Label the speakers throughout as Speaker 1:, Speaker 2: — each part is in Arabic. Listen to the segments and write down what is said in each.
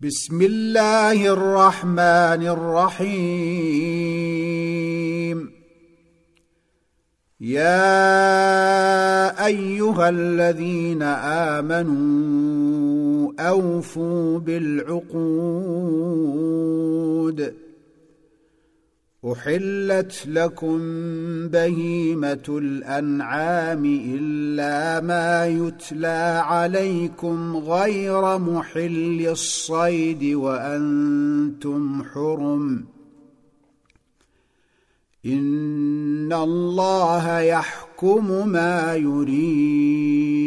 Speaker 1: بسم الله الرحمن الرحيم. يا أيها الذين آمنوا أوفوا بالعقود. أحلت لكم بهيمة الأنعام إلا ما يتلى عليكم غير محل الصيد وأنتم حرم. إن الله يحكم ما يريد.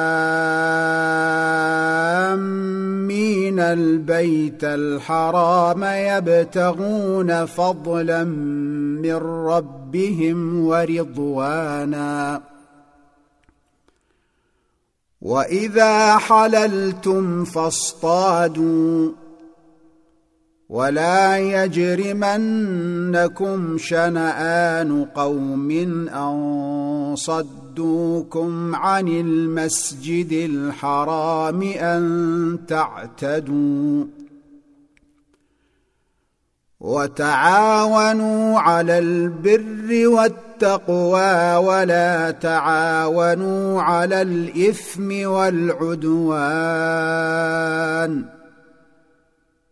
Speaker 1: البيت الحرام يبتغون فضلا من ربهم ورضوانا. وإذا حللتم فاصطادوا. ولا يجرمنكم شنآن قوم أن صدوكم عن المسجد الحرام أن تعتدوا وتعاونوا على البر والتقوى ولا تعاونوا على الإثم والعدوان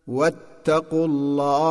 Speaker 1: واتقوا الله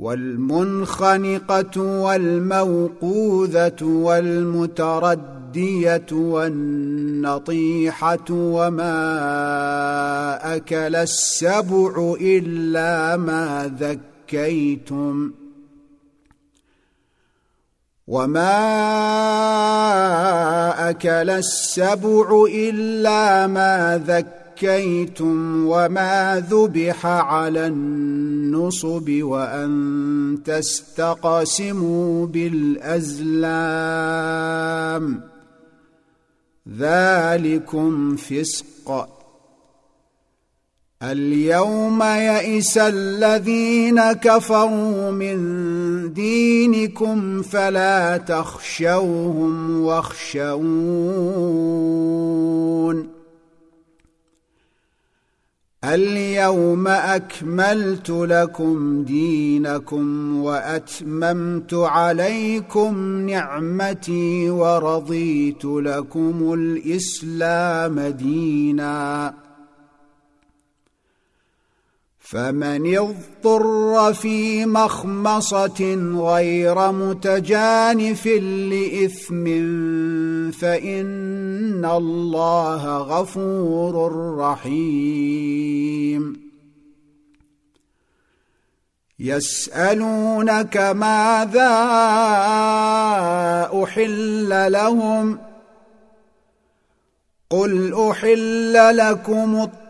Speaker 1: والمنخنقة والموقوذة والمتردية والنطيحة وما أكل السبع إلا ما ذكيتم وما أكل السبع إلا ما ذكيتم زكيتم وما ذبح على النصب وأن تستقسموا بالأزلام. ذلكم فسق. اليوم يئس الذين كفروا من دينكم فلا تخشوهم واخشون. اليوم أكملت لكم دينكم وأتممت عليكم نعمتي ورضيت لكم الإسلام دينا. فمن اضطر في مخمصة غير متجانف لإثم فإن الله غفور رحيم. يسألونك ماذا أحل لهم؟ قل أحل لكم الطيب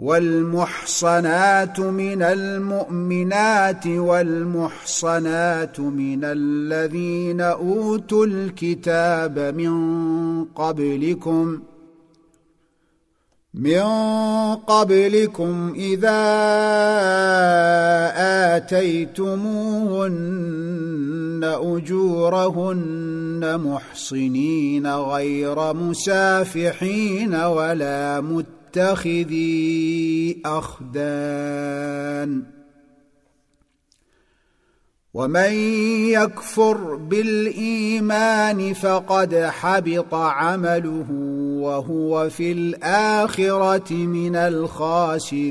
Speaker 1: والمحصنات من المؤمنات والمحصنات من الذين أوتوا الكتاب من قبلكم من قبلكم إذا آتيتموهن أجورهن محصنين غير مسافحين ولا متخذي أخدان. ومن يكفر بالإيمان فقد حبط عمله وهو في الآخرة من الخاسرين.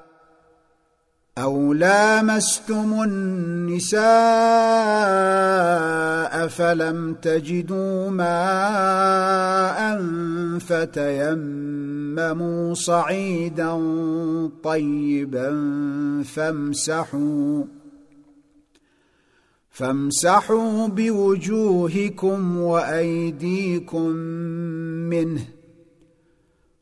Speaker 1: أو لامستم النساء فلم تجدوا ماء فتيمموا صعيدا طيبا فامسحوا فامسحوا بوجوهكم وأيديكم منه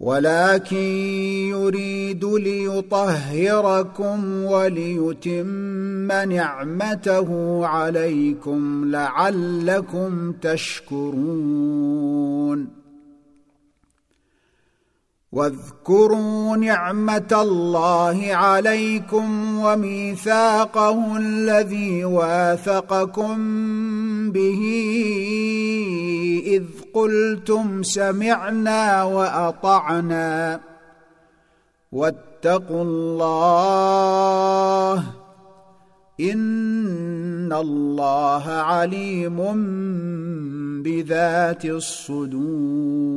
Speaker 1: ولكن يريد ليطهركم وليتم نعمته عليكم لعلكم تشكرون. واذكروا نعمة الله عليكم وميثاقه الذي واثقكم به إذ قلتم سمعنا وأطعنا واتقوا الله إن الله عليم بذات الصدور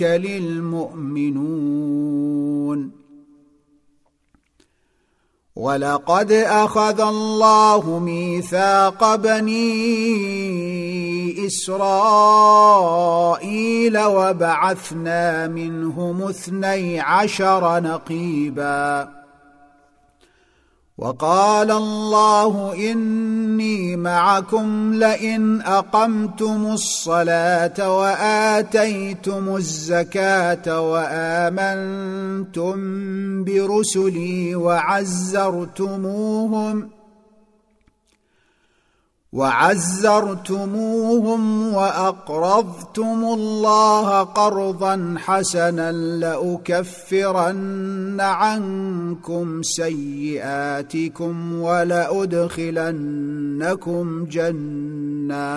Speaker 1: يتوكل المؤمنون. ولقد أخذ الله ميثاق بني إسرائيل وبعثنا منهم اثني عشر نقيباً. وقال الله إني معكم لئن أقمتم الصلاة وآتيتم الزكاة وآمنتم برسلي وعزرتموهم وعزرتموهم وأقرضتم الله قرضا حسنا لأكفرن عنكم سيئاتكم ولأدخلنكم جنات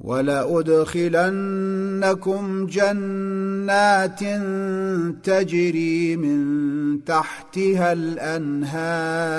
Speaker 1: ولأدخلنكم جنات تجري من تحتها الأنهار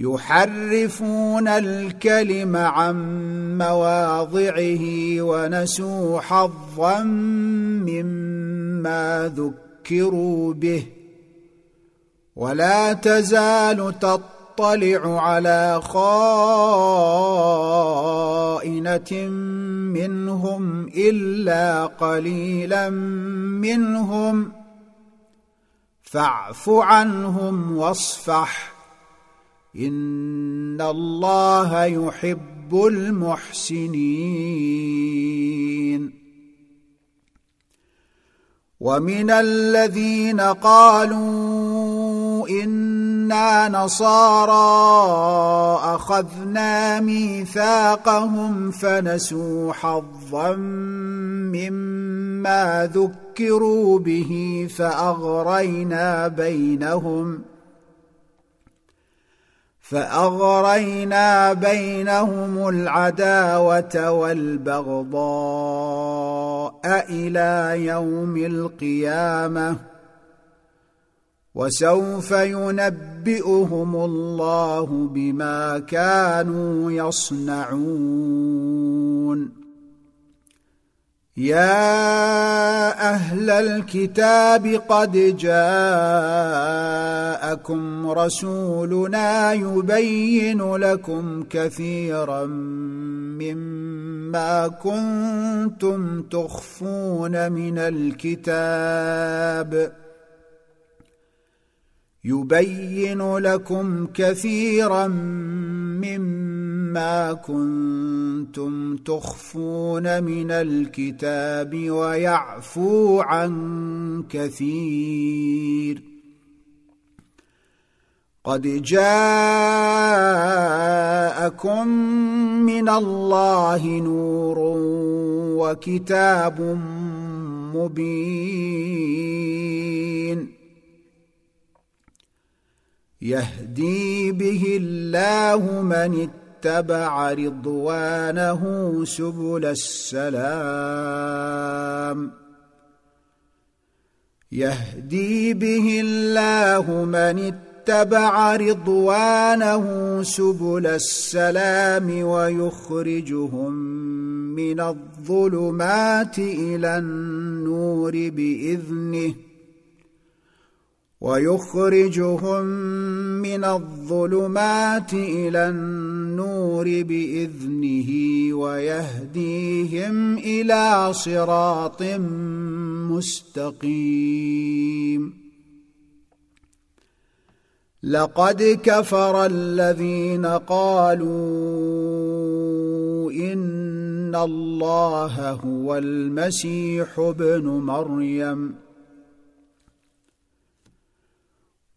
Speaker 1: يحرفون الكلم عن مواضعه ونسوا حظا مما ذكروا به. ولا تزال تطلع على خائنة منهم إلا قليلا منهم. فاعف عنهم واصفح. ان الله يحب المحسنين ومن الذين قالوا أنا نصارى اخذنا ميثاقهم فنسوا حظا مما ذكروا به فاغرينا بينهم فأغرينا بينهم العداوة والبغضاء إلى يوم القيامة وسوف ينبئهم الله بما كانوا يصنعون يا أهل الكتاب قد جاءكم رسولنا يبين لكم كثيرا مما كنتم تخفون من الكتاب يبين لكم كثيرا مما كنتم تخفون من الكتاب ويعفو عن كثير. قد جاءكم من الله نور وكتاب مبين. يهدي به الله من اتبع رضوانه سبل السلام. يهدي به الله من اتبع رضوانه سبل السلام ويخرجهم من الظلمات إلى النور بإذنه. ويخرجهم من الظلمات إلى النور بإذنه ويهديهم إلى صراط مستقيم. لقد كفر الذين قالوا إن الله هو المسيح ابن مريم.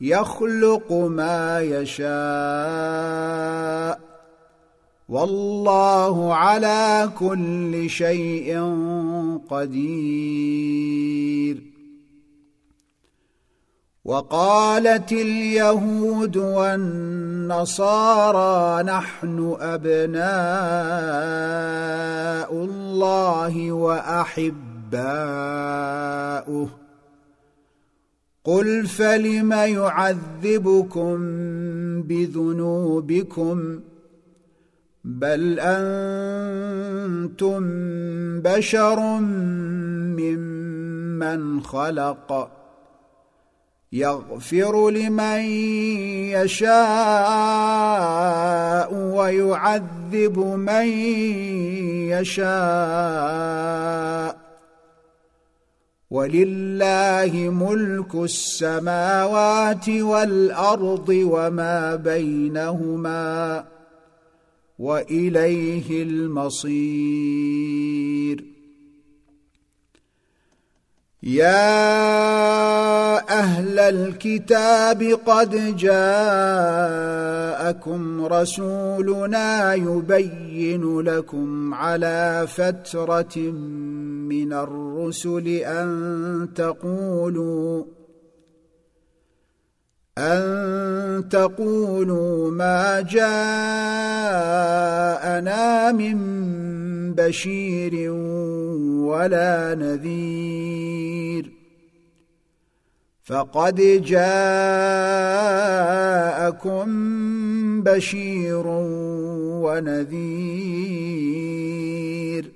Speaker 1: يخلق ما يشاء والله على كل شيء قدير. وقالت اليهود والنصارى نحن أبناء الله وأحباؤه. قل فلم يعذبكم بذنوبكم بل أنتم بشر ممن خلق يغفر لمن يشاء ويعذب من يشاء ولله ملك السماوات والأرض وما بينهما وإليه المصير. يا أهل الكتاب قد جاءكم رسولنا يبين لكم على فترة من الرسل أن تقولوا أن تقولوا ما جاءنا من بشير ولا نذير. فقد جاءكم بشير ونذير.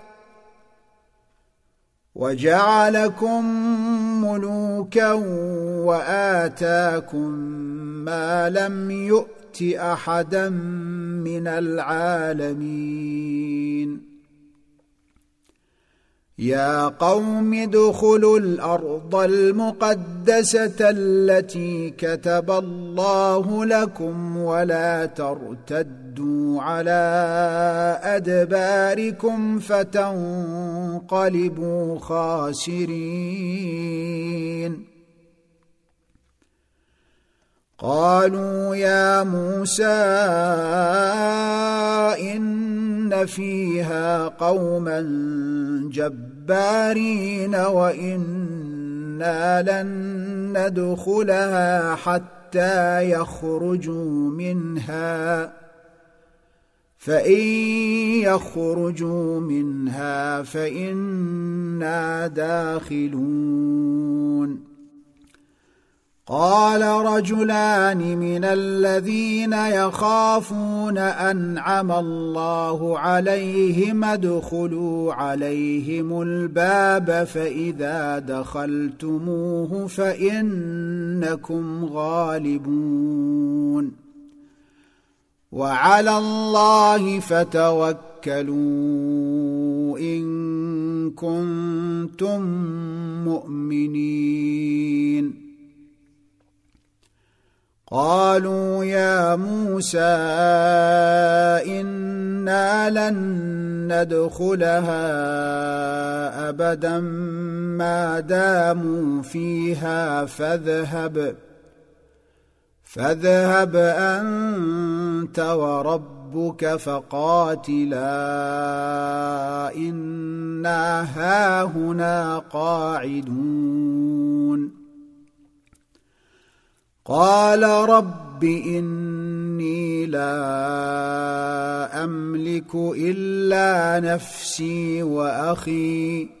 Speaker 1: وجعلكم ملوكا وآتاكم ما لم يؤت أحدا من العالمين. يا قوم ادخلوا الأرض المقدسة التي كتب الله لكم ولا ترتدوا على ادباركم فتنقلبوا خاسرين قالوا يا موسى ان فيها قوما جبارين وأنا لن ندخلها حتى يخرجوا منها فان يخرجوا منها فانا داخلون قال رجلان من الذين يخافون انعم الله عليهم ادخلوا عليهم الباب فاذا دخلتموه فانكم غالبون وعلى الله فتوكلوا إن كنتم مؤمنين. قالوا يا موسى إنا لن ندخلها أبدا ما داموا فيها فاذهب. فاذهب انت وربك فقاتلا انا هاهنا قاعدون قال رب اني لا املك الا نفسي واخي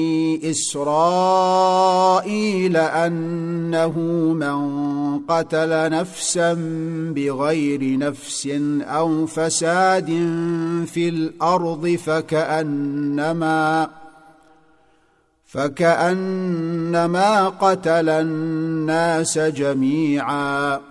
Speaker 1: إسرائيل أنه من قتل نفسا بغير نفس أو فساد في الأرض فكأنما فكأنما قتل الناس جميعا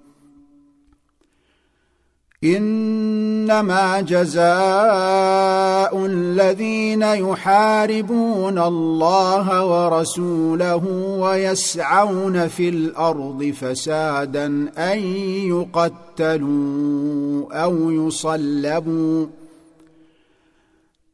Speaker 1: إنما جزاء الذين يحاربون الله ورسوله ويسعون في الأرض فسادا أن يقتلوا أو يصلبوا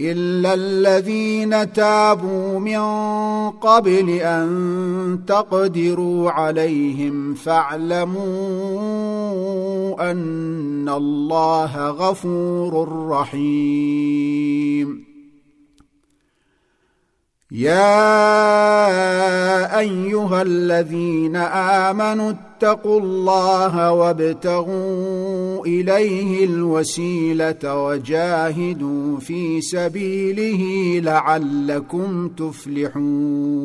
Speaker 1: إلا الذين تابوا من قبل أن تقدروا عليهم فاعلموا أن الله غفور رحيم. يا أيها الذين آمنوا اتقوا الله وابتغوا إليه الوسيلة وجاهدوا في سبيله لعلكم تفلحون.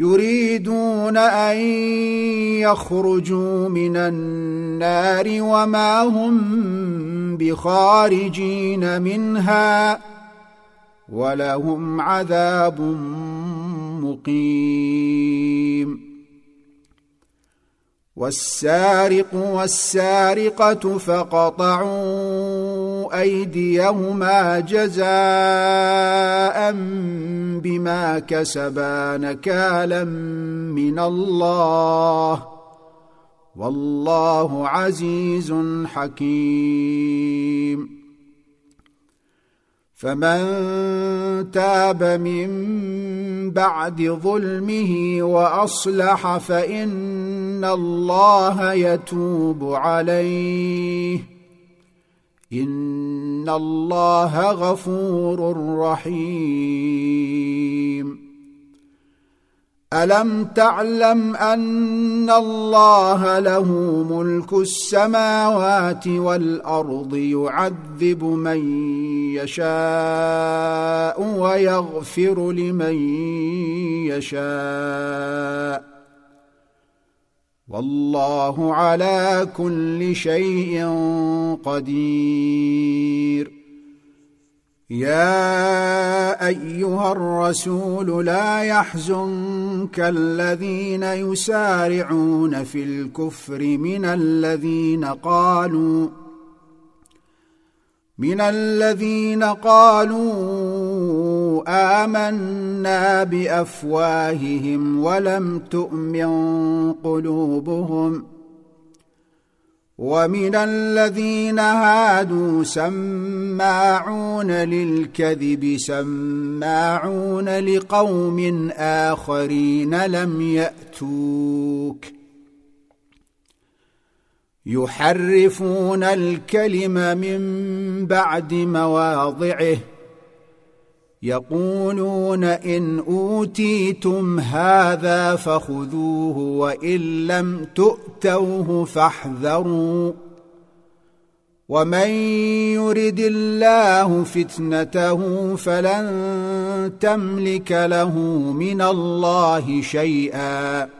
Speaker 1: يريدون أن يخرجوا من النار وما هم بخارجين منها ولهم عذاب مقيم. والسارق والسارقة فقطعوا أيديهما جزاء بما كسبا نكالا من الله. والله عزيز حكيم. فمن تاب من بعد ظلمه وأصلح فإن الله يتوب عليه. ان الله غفور رحيم الم تعلم ان الله له ملك السماوات والارض يعذب من يشاء ويغفر لمن يشاء والله على كل شيء قدير. يا أيها الرسول لا يحزنك الذين يسارعون في الكفر من الذين قالوا من الذين آمنا بأفواههم ولم تؤمن قلوبهم ومن الذين هادوا سماعون للكذب سماعون لقوم آخرين لم يأتوك. يحرفون الكلم من بعد مواضعه يقولون إن أوتيتم هذا فخذوه وإن لم تؤتوه فاحذروا. ومن يرد الله فتنته فلن تملك له من الله شيئا.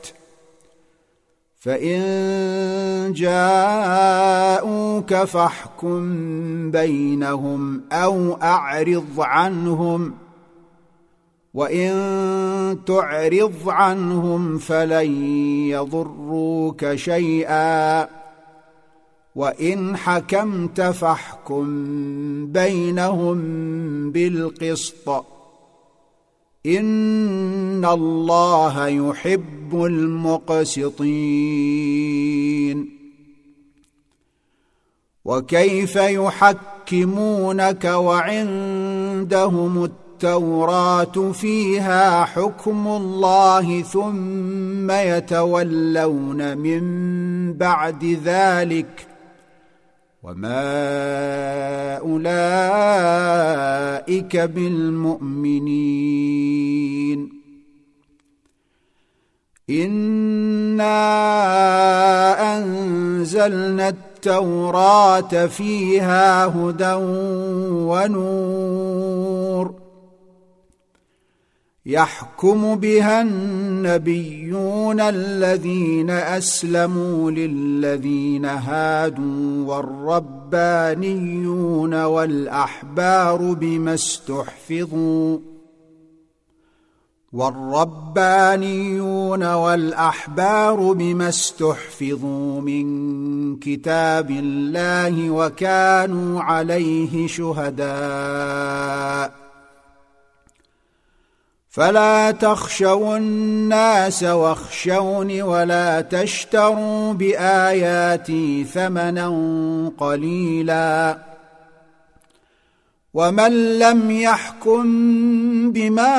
Speaker 1: فان جاءوك فاحكم بينهم أو اعرض عنهم وان تعرض عنهم فلن يضروك شيئا وان حكمت فاحكم بينهم بالقسط ان الله يحب المقسطين. وكيف يحكمونك وعندهم التوراه فيها حكم الله ثم يتولون من بعد ذلك وما اولئك بالمؤمنين انا انزلنا التوراه فيها هدى ونور يحكم بها النبيون الذين أسلموا للذين هادوا والربانيون والأحبار بما استحفظوا والربانيون والأحبار بما استحفظوا من كتاب الله وكانوا عليه شهداء فلا تخشوا الناس واخشوني ولا تشتروا بآياتي ثمنا قليلا. ومن لم يحكم بما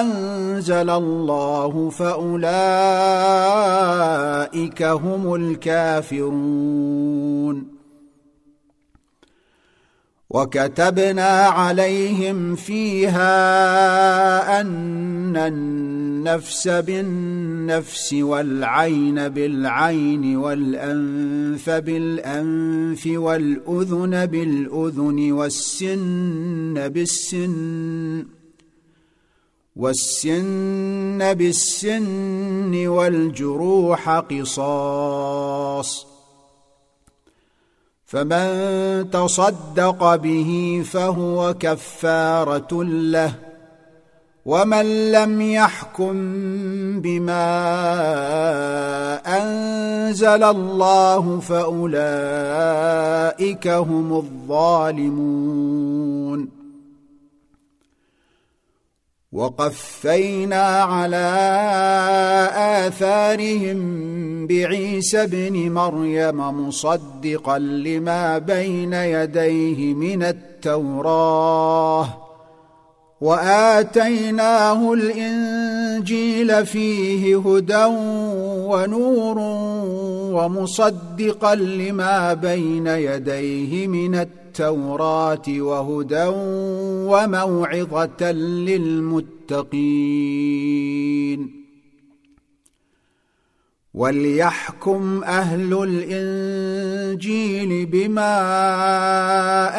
Speaker 1: أنزل الله فأولئك هم الكافرون. وكتبنا عليهم فيها أن النفس بالنفس والعين بالعين والأنف بالأنف والأذن بالأذن والسن بالسن والسن بالسن والجروح قصاص فمن تصدق به فهو كفارة له ومن لم يحكم بما أنزل الله فأولئك هم الظالمون وقفينا على آثارهم بعيسى ابن مريم مصدقا لما بين يديه من التوراة. وآتيناه الإنجيل فيه هدى ونور ومصدقا لما بين يديه من التوراة. وهدى وموعظة للمتقين. وليحكم أهل الإنجيل بما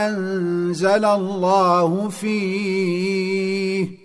Speaker 1: أنزل الله فيه.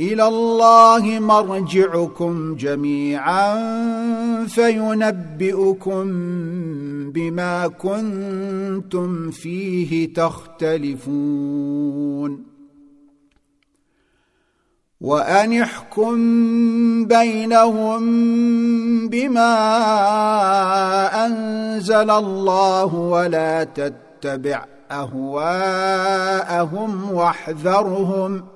Speaker 1: إلى الله مرجعكم جميعا فينبئكم بما كنتم فيه تختلفون. وأن احكم بينهم بما أنزل الله ولا تتبع أهواءهم واحذرهم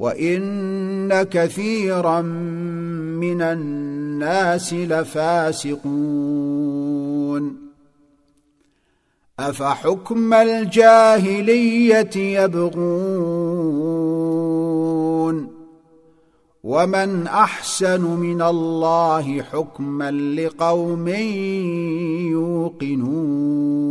Speaker 1: وان كثيرا من الناس لفاسقون افحكم الجاهليه يبغون ومن احسن من الله حكما لقوم يوقنون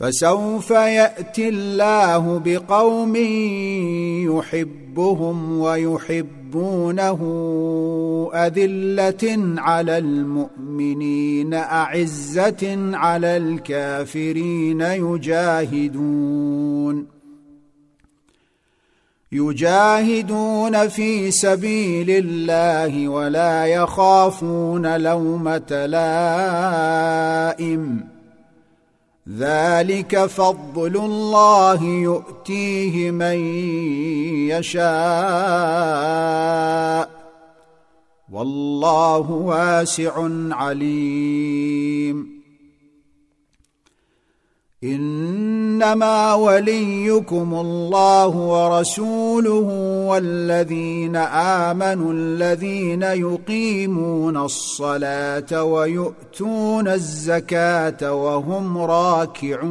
Speaker 1: فسوف يأتي الله بقوم يحبهم ويحبونه أذلة على المؤمنين أعزة على الكافرين يجاهدون. يجاهدون في سبيل الله ولا يخافون لومة لائم. ذلك فضل الله يؤتيه من يشاء. والله واسع عليم. إنما وليكم الله ورسوله والذين آمنوا الذين يقيمون الصلاة ويؤتون الزكاة وهم راكعون.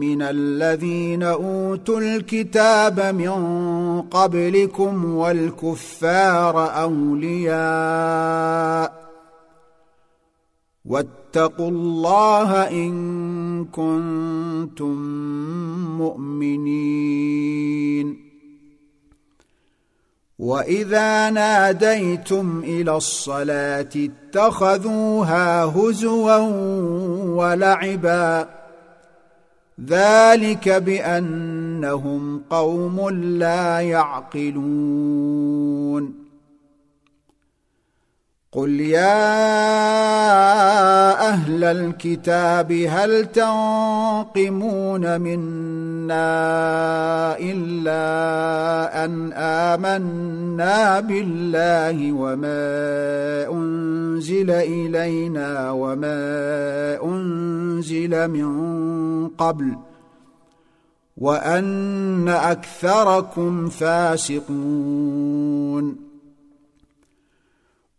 Speaker 1: من الذين أوتوا الكتاب من قبلكم والكفار أولياء واتقوا الله إن كنتم مؤمنين وإذا ناديتم إلى الصلاة اتخذوها هزوا ولعبا ذلك بأنهم قوم لا يعقلون. قل يا أهل الكتاب هل تنقمون منا الا ان امنا بالله وما انزل الينا وما انزل من قبل وان اكثركم فاسقون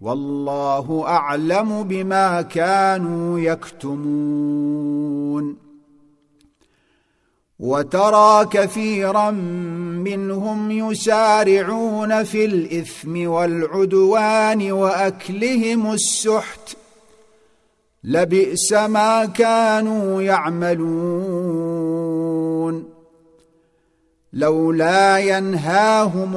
Speaker 1: والله أعلم بما كانوا يكتمون. وترى كثيرا منهم يسارعون في الإثم والعدوان وأكلهم السحت. لبئس ما كانوا يعملون. لولا ينهاهم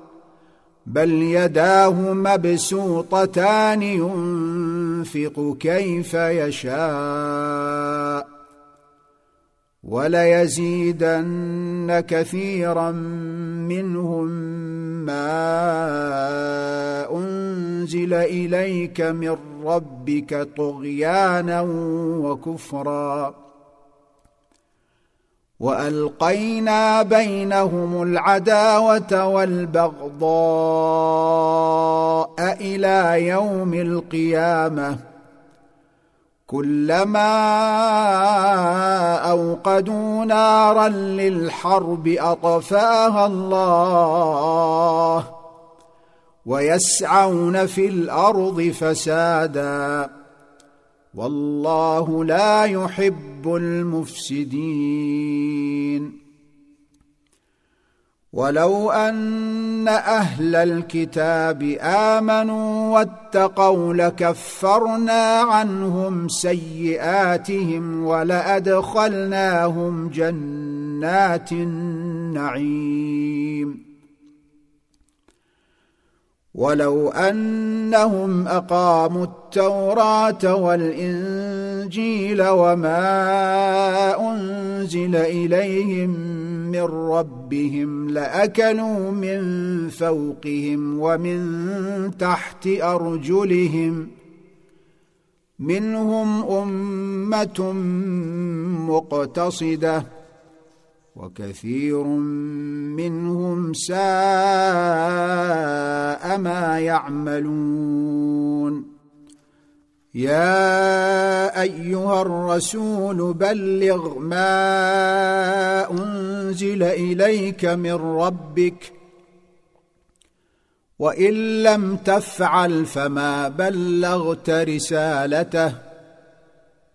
Speaker 1: بل يداه مبسوطتان ينفق كيف يشاء. وليزيدن كثيرا منهم ما أنزل إليك من ربك طغيانا وكفرا. وألقينا بينهم العداوة والبغضاء إلى يوم القيامة. كلما أوقدوا نارا للحرب أطفاها الله ويسعون في الأرض فسادا. والله لا يحب المفسدين. ولو أن أهل الكتاب آمنوا واتقوا لكفرنا عنهم سيئاتهم ولأدخلناهم جنات النعيم. ولو انهم اقاموا التوراه والانجيل وما انزل اليهم من ربهم لاكلوا من فوقهم ومن تحت ارجلهم منهم امه مقتصده وكثير منهم ساء ما يعملون. يا أيها الرسول بلغ ما أنزل إليك من ربك وإن لم تفعل فما بلغت رسالته.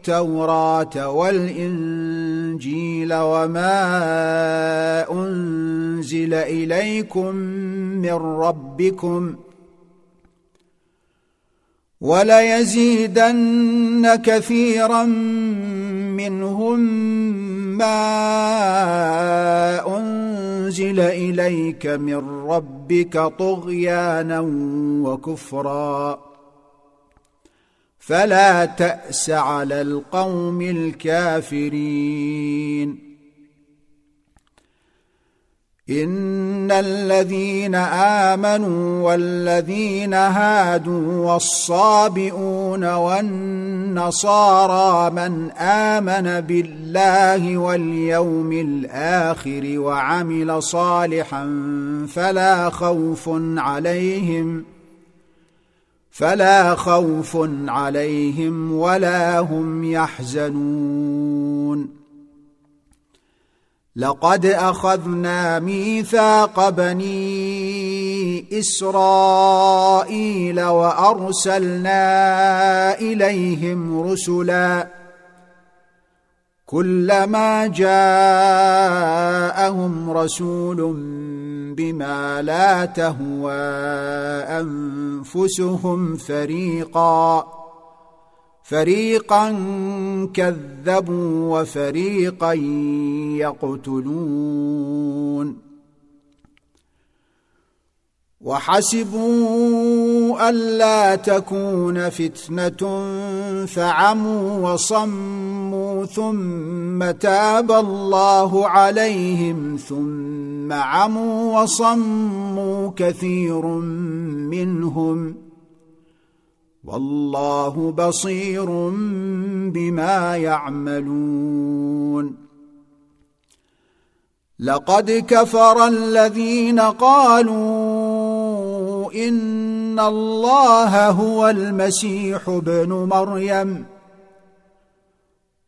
Speaker 1: التوراه والإنجيل وما أنزل إليكم من ربكم وليزيدن كثيرا منهم ما أنزل إليك من ربك طغيانا وكفرا فلا تأس على القوم الكافرين. إن الذين آمنوا والذين هادوا والصابئون والنصارى من آمن بالله واليوم الآخر وعمل صالحا فلا خوف عليهم فلا خوف عليهم ولا هم يحزنون. لقد أخذنا ميثاق بني إسرائيل وأرسلنا إليهم رسلا. كلما جاءهم رسول بما لا تهوى أنفسهم فريقا فريقا كذبوا وفريقا يقتلون. وحسبوا ألا تكون فتنة فعموا وصموا ثم تاب الله عليهم ثم عموا وصموا كثير منهم والله بصير بما يعملون لقد كفر الذين قالوا ان الله هو المسيح ابن مريم.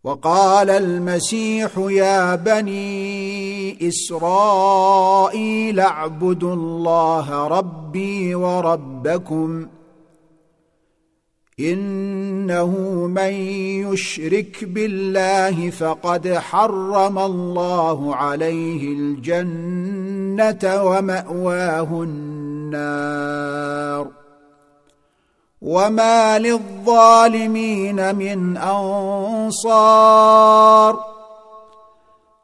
Speaker 1: وقال المسيح يا بني اسرائيل اعبدوا الله ربي وربكم انه من يشرك بالله فقد حرم الله عليه الجنه وماواه النار وما للظالمين من أنصار.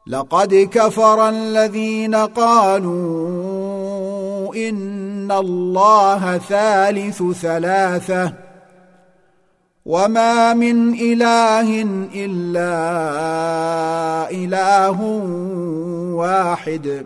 Speaker 1: لقد كفر الذين قالوا إن الله ثالث ثلاثة. وما من إله إلا إله واحد.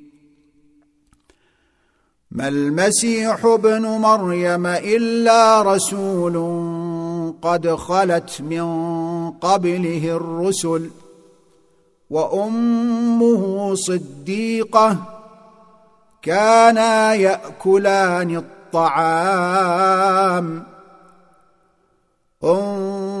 Speaker 1: ما المسيح ابن مريم إلا رسول قد خلت من قبله الرسل وأمه صديقة كانا يأكلان الطعام. انظر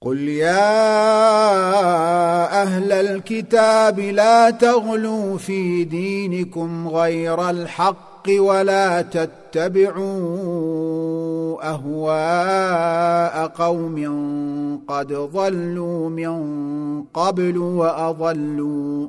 Speaker 1: قل يا أهل الكتاب لا تغلوا في دينكم غير الحق ولا تتبعوا اهواء قوم قد ضلوا من قبل واضلوا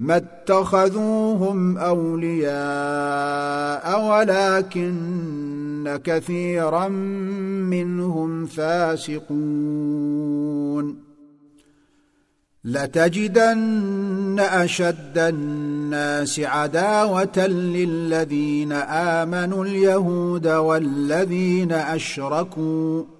Speaker 1: ما اتخذوهم أولياء ولكن كثيرا منهم فاسقون. لتجدن أشد الناس عداوة للذين آمنوا اليهود والذين أشركوا.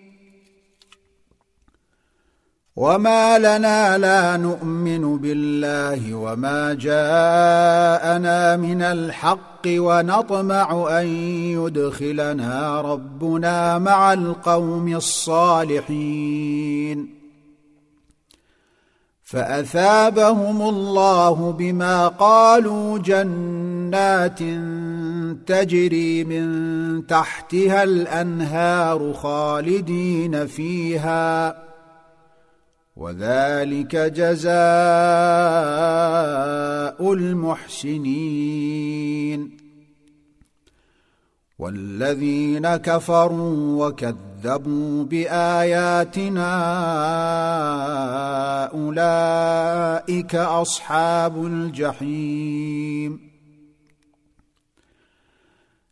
Speaker 1: وما لنا لا نؤمن بالله وما جاءنا من الحق ونطمع ان يدخلنا ربنا مع القوم الصالحين فاثابهم الله بما قالوا جنات تجري من تحتها الانهار خالدين فيها وذلك جزاء المحسنين. والذين كفروا وكذبوا بآياتنا أولئك أصحاب الجحيم.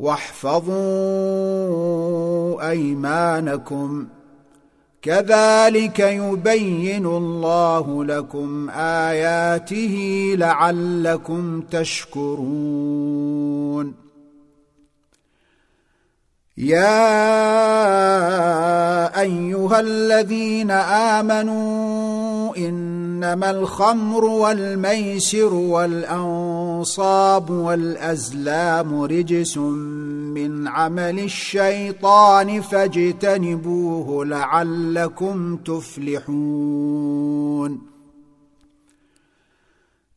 Speaker 1: واحفظوا أيمانكم. كذلك يبين الله لكم آياته لعلكم تشكرون. يا أيها الذين آمنوا إنما الخمر والميسر والأنصاب والأزلام رجس من عمل الشيطان فاجتنبوه لعلكم تفلحون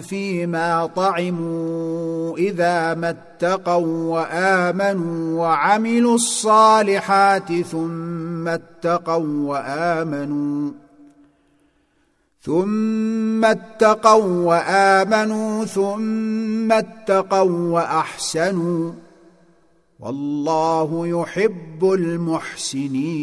Speaker 1: فيما طعموا إذا ما اتقوا وآمنوا وعملوا الصالحات ثم اتقوا وآمنوا ثم اتقوا وآمنوا ثم اتقوا وأحسنوا والله يحب المحسنين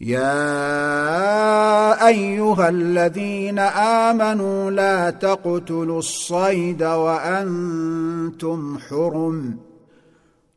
Speaker 1: يا ايها الذين امنوا لا تقتلوا الصيد وأنتم حرم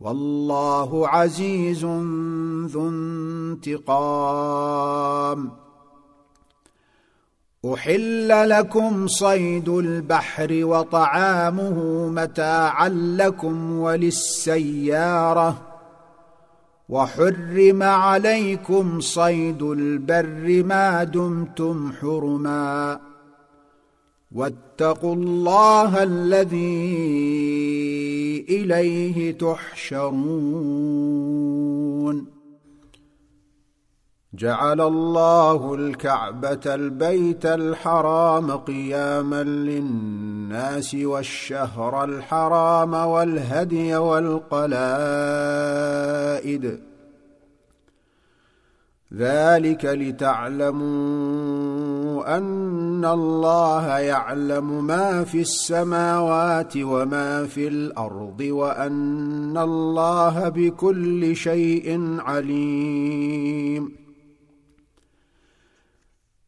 Speaker 1: والله عزيز ذو انتقام. أحل لكم صيد البحر وطعامه متاعا لكم وللسيارة. وحرم عليكم صيد البر ما دمتم حرما. واتقوا الله الذي إليه تحشرون. جعل الله الكعبة البيت الحرام قياما للناس والشهر الحرام والهدي والقلائد ذلك لتعلموا أن الله يعلم ما في السماوات وما في الأرض وأن الله بكل شيء عليم.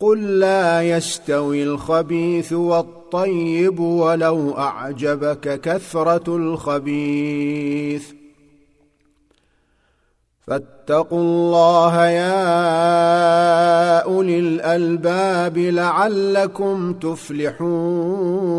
Speaker 1: قل لا يستوي الخبيث والطيب ولو اعجبك كثره الخبيث فاتقوا الله يا اولي الالباب لعلكم تفلحون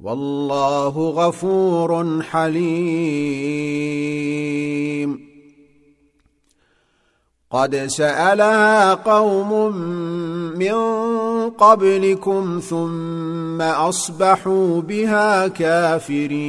Speaker 1: والله غفور حليم. قد سألها قوم من قبلكم ثم أصبحوا بها كافرين.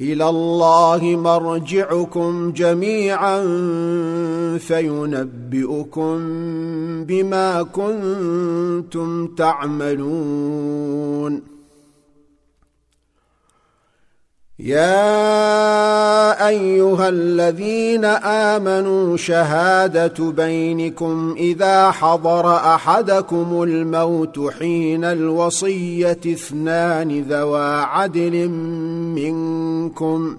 Speaker 1: إلى الله مرجعكم جميعا فينبئكم بما كنتم تعملون. يا أيها الذين آمنوا شهادة بينكم إذا حضر أحدكم الموت حين الوصية اثنان ذوا عدل منكم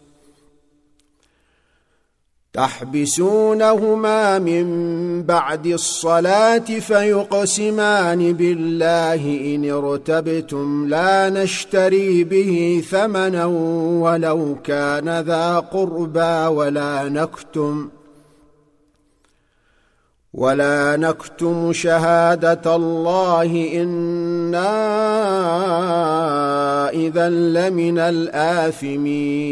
Speaker 1: تحبسونهما من بعد الصلاة فيقسمان بالله إن ارتبتم لا نشتري به ثمنا ولو كان ذا قربى ولا نكتم ولا نكتم شهادة الله إنا إذا لمن الآثمين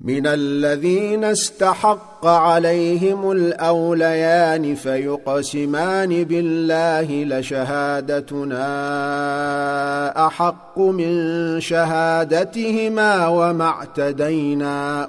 Speaker 1: من الذين استحق عليهم الأوليان فيقسمان بالله لشهادتنا أحق من شهادتهما وما اعتدينا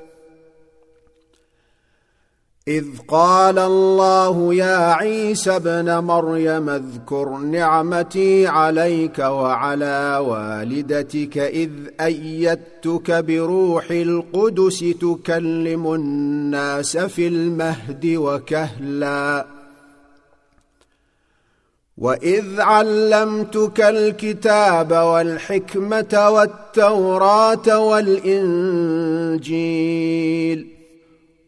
Speaker 1: إذ قال الله يا عيسى ابن مريم اذكر نعمتي عليك وعلى والدتك إذ أيدتك بروح القدس تكلم الناس في المهد وكهلا. وإذ علمتك الكتاب والحكمة والتوراة والإنجيل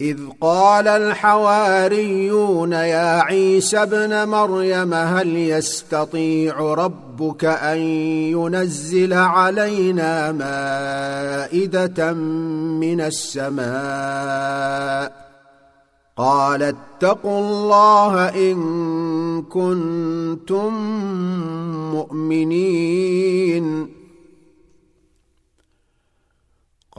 Speaker 1: إذ قال الحواريون يا عيسى ابن مريم هل يستطيع ربك أن ينزل علينا مائدة من السماء؟ قال اتقوا الله إن كنتم مؤمنين.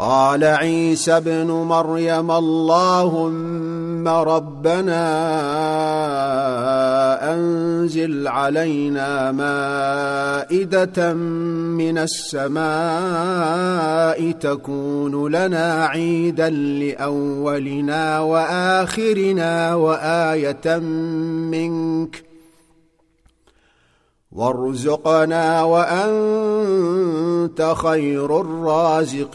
Speaker 1: قال عيسى ابن مريم اللهم ربنا أنزل علينا مائدة من السماء تكون لنا عيدا لأولنا وآخرنا وآية منك وارزقنا وأنت خير الرازقين.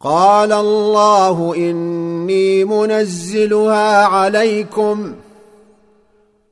Speaker 1: قال الله إني منزلها عليكم.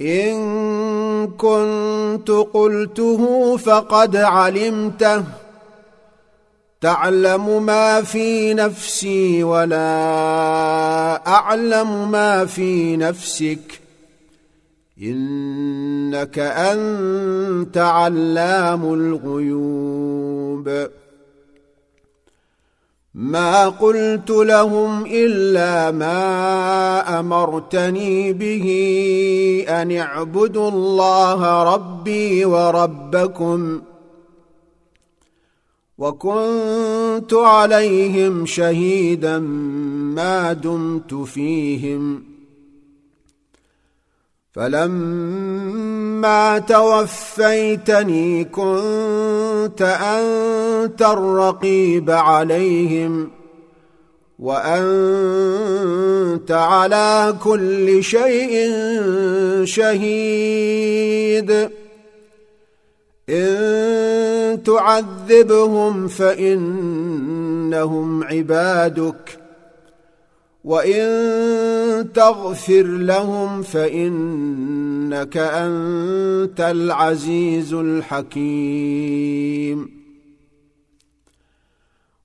Speaker 1: إن كنت قلته فقد علمته. تعلم ما في نفسي ولا أعلم ما في نفسك. إنك أنت علام الغيوب. ما قلت لهم إلا ما أمرتني به أن اعبدوا الله ربي وربكم وكنت عليهم شهيدا ما دمت فيهم فلما توفيتني كنت انت الرقيب عليهم وانت على كل شيء شهيد ان تعذبهم فانهم عبادك وان تغفر لهم فانك انت العزيز الحكيم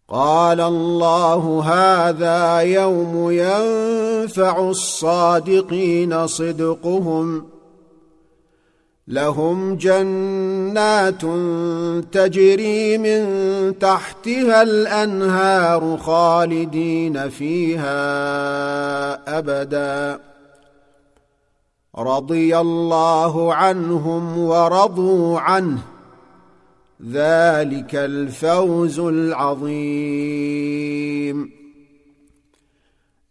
Speaker 1: قال الله هذا يوم ينفع الصادقين صدقهم لهم جنات تجري من تحتها الأنهار خالدين فيها أبدا. رضي الله عنهم ورضوا عنه. ذلك الفوز العظيم.